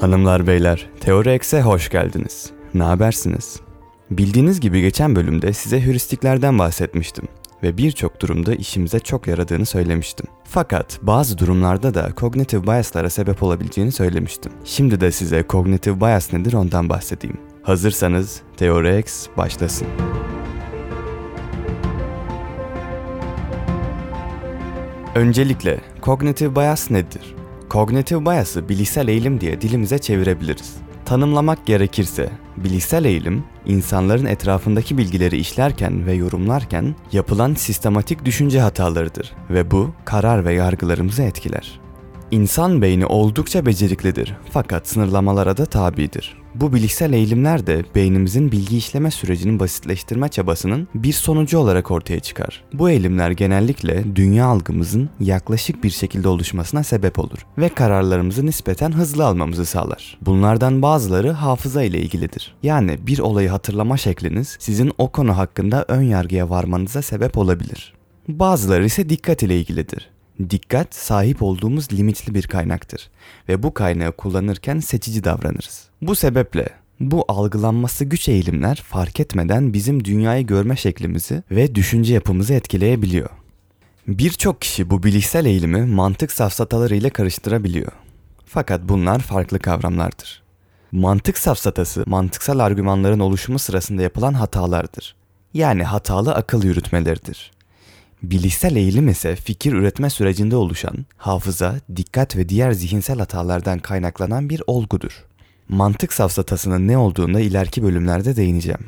Hanımlar beyler, Teori X'e hoş geldiniz. Ne habersiniz? Bildiğiniz gibi geçen bölümde size heuristiklerden bahsetmiştim ve birçok durumda işimize çok yaradığını söylemiştim. Fakat bazı durumlarda da cognitive bias'lara sebep olabileceğini söylemiştim. Şimdi de size cognitive bias nedir ondan bahsedeyim. Hazırsanız Teori X başlasın. Öncelikle cognitive bias nedir? Kognitif bias'ı bilişsel eğilim diye dilimize çevirebiliriz. Tanımlamak gerekirse, bilişsel eğilim, insanların etrafındaki bilgileri işlerken ve yorumlarken yapılan sistematik düşünce hatalarıdır ve bu karar ve yargılarımızı etkiler. İnsan beyni oldukça beceriklidir fakat sınırlamalara da tabidir. Bu bilişsel eğilimler de beynimizin bilgi işleme sürecinin basitleştirme çabasının bir sonucu olarak ortaya çıkar. Bu eğilimler genellikle dünya algımızın yaklaşık bir şekilde oluşmasına sebep olur ve kararlarımızı nispeten hızlı almamızı sağlar. Bunlardan bazıları hafıza ile ilgilidir. Yani bir olayı hatırlama şekliniz sizin o konu hakkında ön yargıya varmanıza sebep olabilir. Bazıları ise dikkat ile ilgilidir. Dikkat sahip olduğumuz limitli bir kaynaktır ve bu kaynağı kullanırken seçici davranırız. Bu sebeple bu algılanması güç eğilimler fark etmeden bizim dünyayı görme şeklimizi ve düşünce yapımızı etkileyebiliyor. Birçok kişi bu bilişsel eğilimi mantık safsatalarıyla karıştırabiliyor. Fakat bunlar farklı kavramlardır. Mantık safsatası, mantıksal argümanların oluşumu sırasında yapılan hatalardır. Yani hatalı akıl yürütmeleridir. Bilişsel eğilim ise fikir üretme sürecinde oluşan, hafıza, dikkat ve diğer zihinsel hatalardan kaynaklanan bir olgudur. Mantık safsatasının ne olduğunda ileriki bölümlerde değineceğim.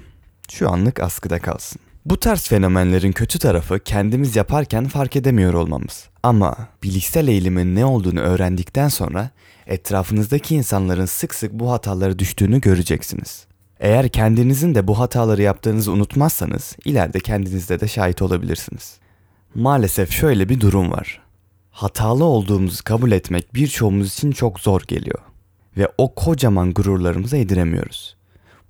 Şu anlık askıda kalsın. Bu tarz fenomenlerin kötü tarafı kendimiz yaparken fark edemiyor olmamız. Ama bilişsel eğilimin ne olduğunu öğrendikten sonra etrafınızdaki insanların sık sık bu hatalara düştüğünü göreceksiniz. Eğer kendinizin de bu hataları yaptığınızı unutmazsanız ileride kendinizde de şahit olabilirsiniz. Maalesef şöyle bir durum var. Hatalı olduğumuzu kabul etmek birçoğumuz için çok zor geliyor ve o kocaman gururlarımıza yediremiyoruz.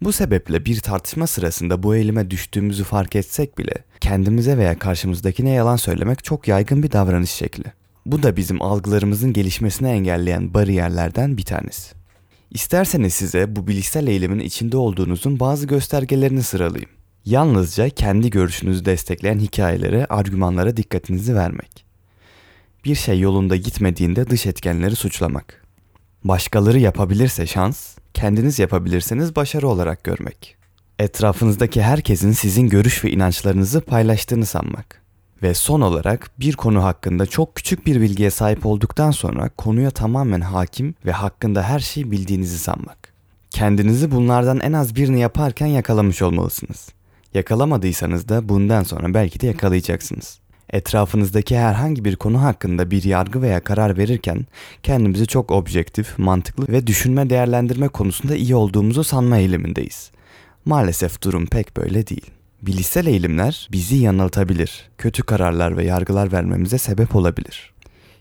Bu sebeple bir tartışma sırasında bu eğilime düştüğümüzü fark etsek bile kendimize veya karşımızdakine yalan söylemek çok yaygın bir davranış şekli. Bu da bizim algılarımızın gelişmesini engelleyen bariyerlerden bir tanesi. İsterseniz size bu bilişsel eğilimin içinde olduğunuzun bazı göstergelerini sıralayayım. Yalnızca kendi görüşünüzü destekleyen hikayelere, argümanlara dikkatinizi vermek. Bir şey yolunda gitmediğinde dış etkenleri suçlamak. Başkaları yapabilirse şans, kendiniz yapabilirseniz başarı olarak görmek. Etrafınızdaki herkesin sizin görüş ve inançlarınızı paylaştığını sanmak. Ve son olarak bir konu hakkında çok küçük bir bilgiye sahip olduktan sonra konuya tamamen hakim ve hakkında her şeyi bildiğinizi sanmak. Kendinizi bunlardan en az birini yaparken yakalamış olmalısınız. Yakalamadıysanız da bundan sonra belki de yakalayacaksınız. Etrafınızdaki herhangi bir konu hakkında bir yargı veya karar verirken kendimizi çok objektif, mantıklı ve düşünme değerlendirme konusunda iyi olduğumuzu sanma eğilimindeyiz. Maalesef durum pek böyle değil. Bilişsel eğilimler bizi yanıltabilir, kötü kararlar ve yargılar vermemize sebep olabilir.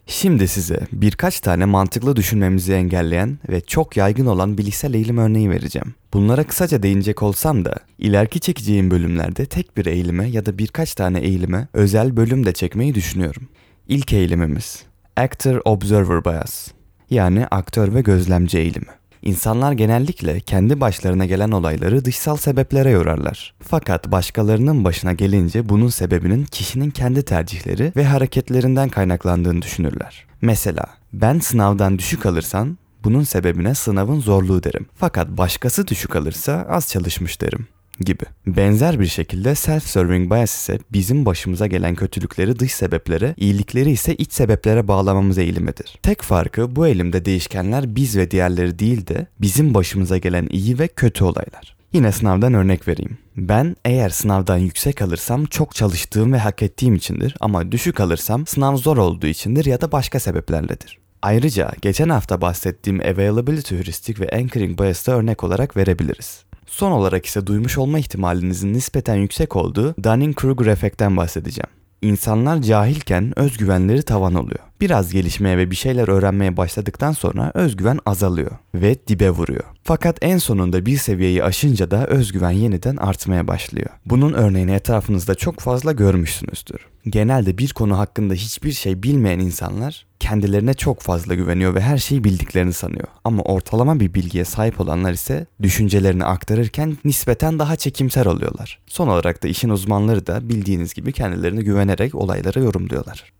Şimdi size birkaç tane mantıklı düşünmemizi engelleyen ve çok yaygın olan bilişsel eğilim örneği vereceğim. Bunlara kısaca değinecek olsam da ileriki çekeceğim bölümlerde tek bir eğilime ya da birkaç tane eğilime özel bölüm de çekmeyi düşünüyorum. İlk eğilimimiz Actor Observer Bias yani aktör ve gözlemci eğilimi. İnsanlar genellikle kendi başlarına gelen olayları dışsal sebeplere yorarlar. Fakat başkalarının başına gelince bunun sebebinin kişinin kendi tercihleri ve hareketlerinden kaynaklandığını düşünürler. Mesela ben sınavdan düşük alırsam bunun sebebine sınavın zorluğu derim. Fakat başkası düşük alırsa az çalışmış derim gibi. Benzer bir şekilde self-serving bias ise bizim başımıza gelen kötülükleri dış sebeplere, iyilikleri ise iç sebeplere bağlamamız eğilimidir. Tek farkı bu eğilimde değişkenler biz ve diğerleri değil de bizim başımıza gelen iyi ve kötü olaylar. Yine sınavdan örnek vereyim. Ben eğer sınavdan yüksek alırsam çok çalıştığım ve hak ettiğim içindir ama düşük alırsam sınav zor olduğu içindir ya da başka sebeplerledir. Ayrıca geçen hafta bahsettiğim availability heuristik ve anchoring bias'ta örnek olarak verebiliriz. Son olarak ise duymuş olma ihtimalinizin nispeten yüksek olduğu Dunning-Kruger efektten bahsedeceğim. İnsanlar cahilken özgüvenleri tavan oluyor Biraz gelişmeye ve bir şeyler öğrenmeye başladıktan sonra özgüven azalıyor ve dibe vuruyor. Fakat en sonunda bir seviyeyi aşınca da özgüven yeniden artmaya başlıyor. Bunun örneğini etrafınızda çok fazla görmüşsünüzdür. Genelde bir konu hakkında hiçbir şey bilmeyen insanlar kendilerine çok fazla güveniyor ve her şeyi bildiklerini sanıyor. Ama ortalama bir bilgiye sahip olanlar ise düşüncelerini aktarırken nispeten daha çekimser oluyorlar. Son olarak da işin uzmanları da bildiğiniz gibi kendilerine güvenerek olaylara yorumluyorlar.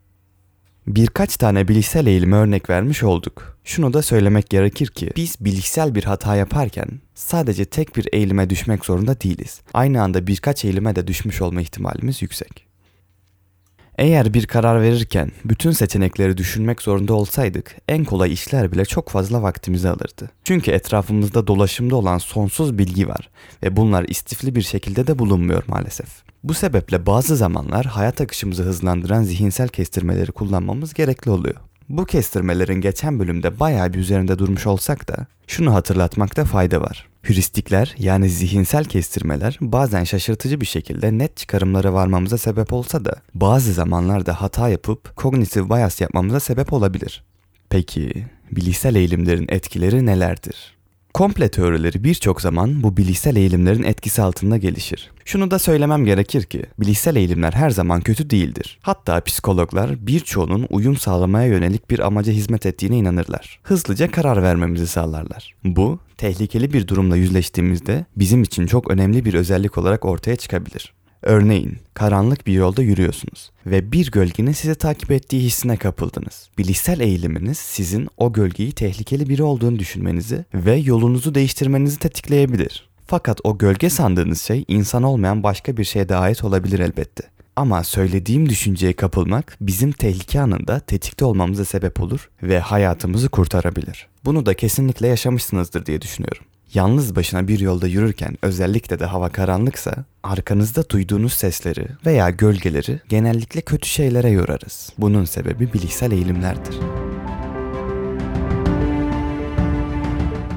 Birkaç tane bilişsel eğilime örnek vermiş olduk. Şunu da söylemek gerekir ki biz bilişsel bir hata yaparken sadece tek bir eğilime düşmek zorunda değiliz. Aynı anda birkaç eğilime de düşmüş olma ihtimalimiz yüksek. Eğer bir karar verirken bütün seçenekleri düşünmek zorunda olsaydık en kolay işler bile çok fazla vaktimizi alırdı. Çünkü etrafımızda dolaşımda olan sonsuz bilgi var ve bunlar istifli bir şekilde de bulunmuyor maalesef. Bu sebeple bazı zamanlar hayat akışımızı hızlandıran zihinsel kestirmeleri kullanmamız gerekli oluyor. Bu kestirmelerin geçen bölümde bayağı bir üzerinde durmuş olsak da şunu hatırlatmakta fayda var. Hüristikler yani zihinsel kestirmeler bazen şaşırtıcı bir şekilde net çıkarımlara varmamıza sebep olsa da bazı zamanlarda hata yapıp kognitif bias yapmamıza sebep olabilir. Peki bilişsel eğilimlerin etkileri nelerdir? Komple teorileri birçok zaman bu bilişsel eğilimlerin etkisi altında gelişir. Şunu da söylemem gerekir ki bilişsel eğilimler her zaman kötü değildir. Hatta psikologlar birçoğunun uyum sağlamaya yönelik bir amaca hizmet ettiğine inanırlar. Hızlıca karar vermemizi sağlarlar. Bu tehlikeli bir durumla yüzleştiğimizde bizim için çok önemli bir özellik olarak ortaya çıkabilir. Örneğin karanlık bir yolda yürüyorsunuz ve bir gölgenin sizi takip ettiği hissine kapıldınız. Bilişsel eğiliminiz sizin o gölgeyi tehlikeli biri olduğunu düşünmenizi ve yolunuzu değiştirmenizi tetikleyebilir. Fakat o gölge sandığınız şey insan olmayan başka bir şeye de ait olabilir elbette. Ama söylediğim düşünceye kapılmak bizim tehlike anında tetikte olmamıza sebep olur ve hayatımızı kurtarabilir. Bunu da kesinlikle yaşamışsınızdır diye düşünüyorum. Yalnız başına bir yolda yürürken özellikle de hava karanlıksa arkanızda duyduğunuz sesleri veya gölgeleri genellikle kötü şeylere yorarız. Bunun sebebi bilişsel eğilimlerdir.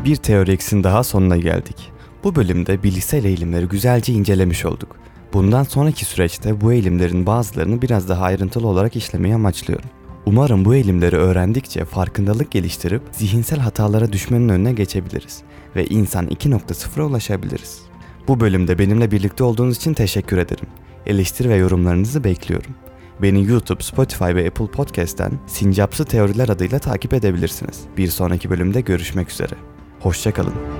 Bir teoriksin daha sonuna geldik. Bu bölümde bilişsel eğilimleri güzelce incelemiş olduk. Bundan sonraki süreçte bu eğilimlerin bazılarını biraz daha ayrıntılı olarak işlemeyi amaçlıyorum. Umarım bu eğilimleri öğrendikçe farkındalık geliştirip zihinsel hatalara düşmenin önüne geçebiliriz ve insan 2.0'a ulaşabiliriz. Bu bölümde benimle birlikte olduğunuz için teşekkür ederim. Eleştiri ve yorumlarınızı bekliyorum. Beni YouTube, Spotify ve Apple Podcast'ten Sincapsı Teoriler adıyla takip edebilirsiniz. Bir sonraki bölümde görüşmek üzere. Hoşçakalın.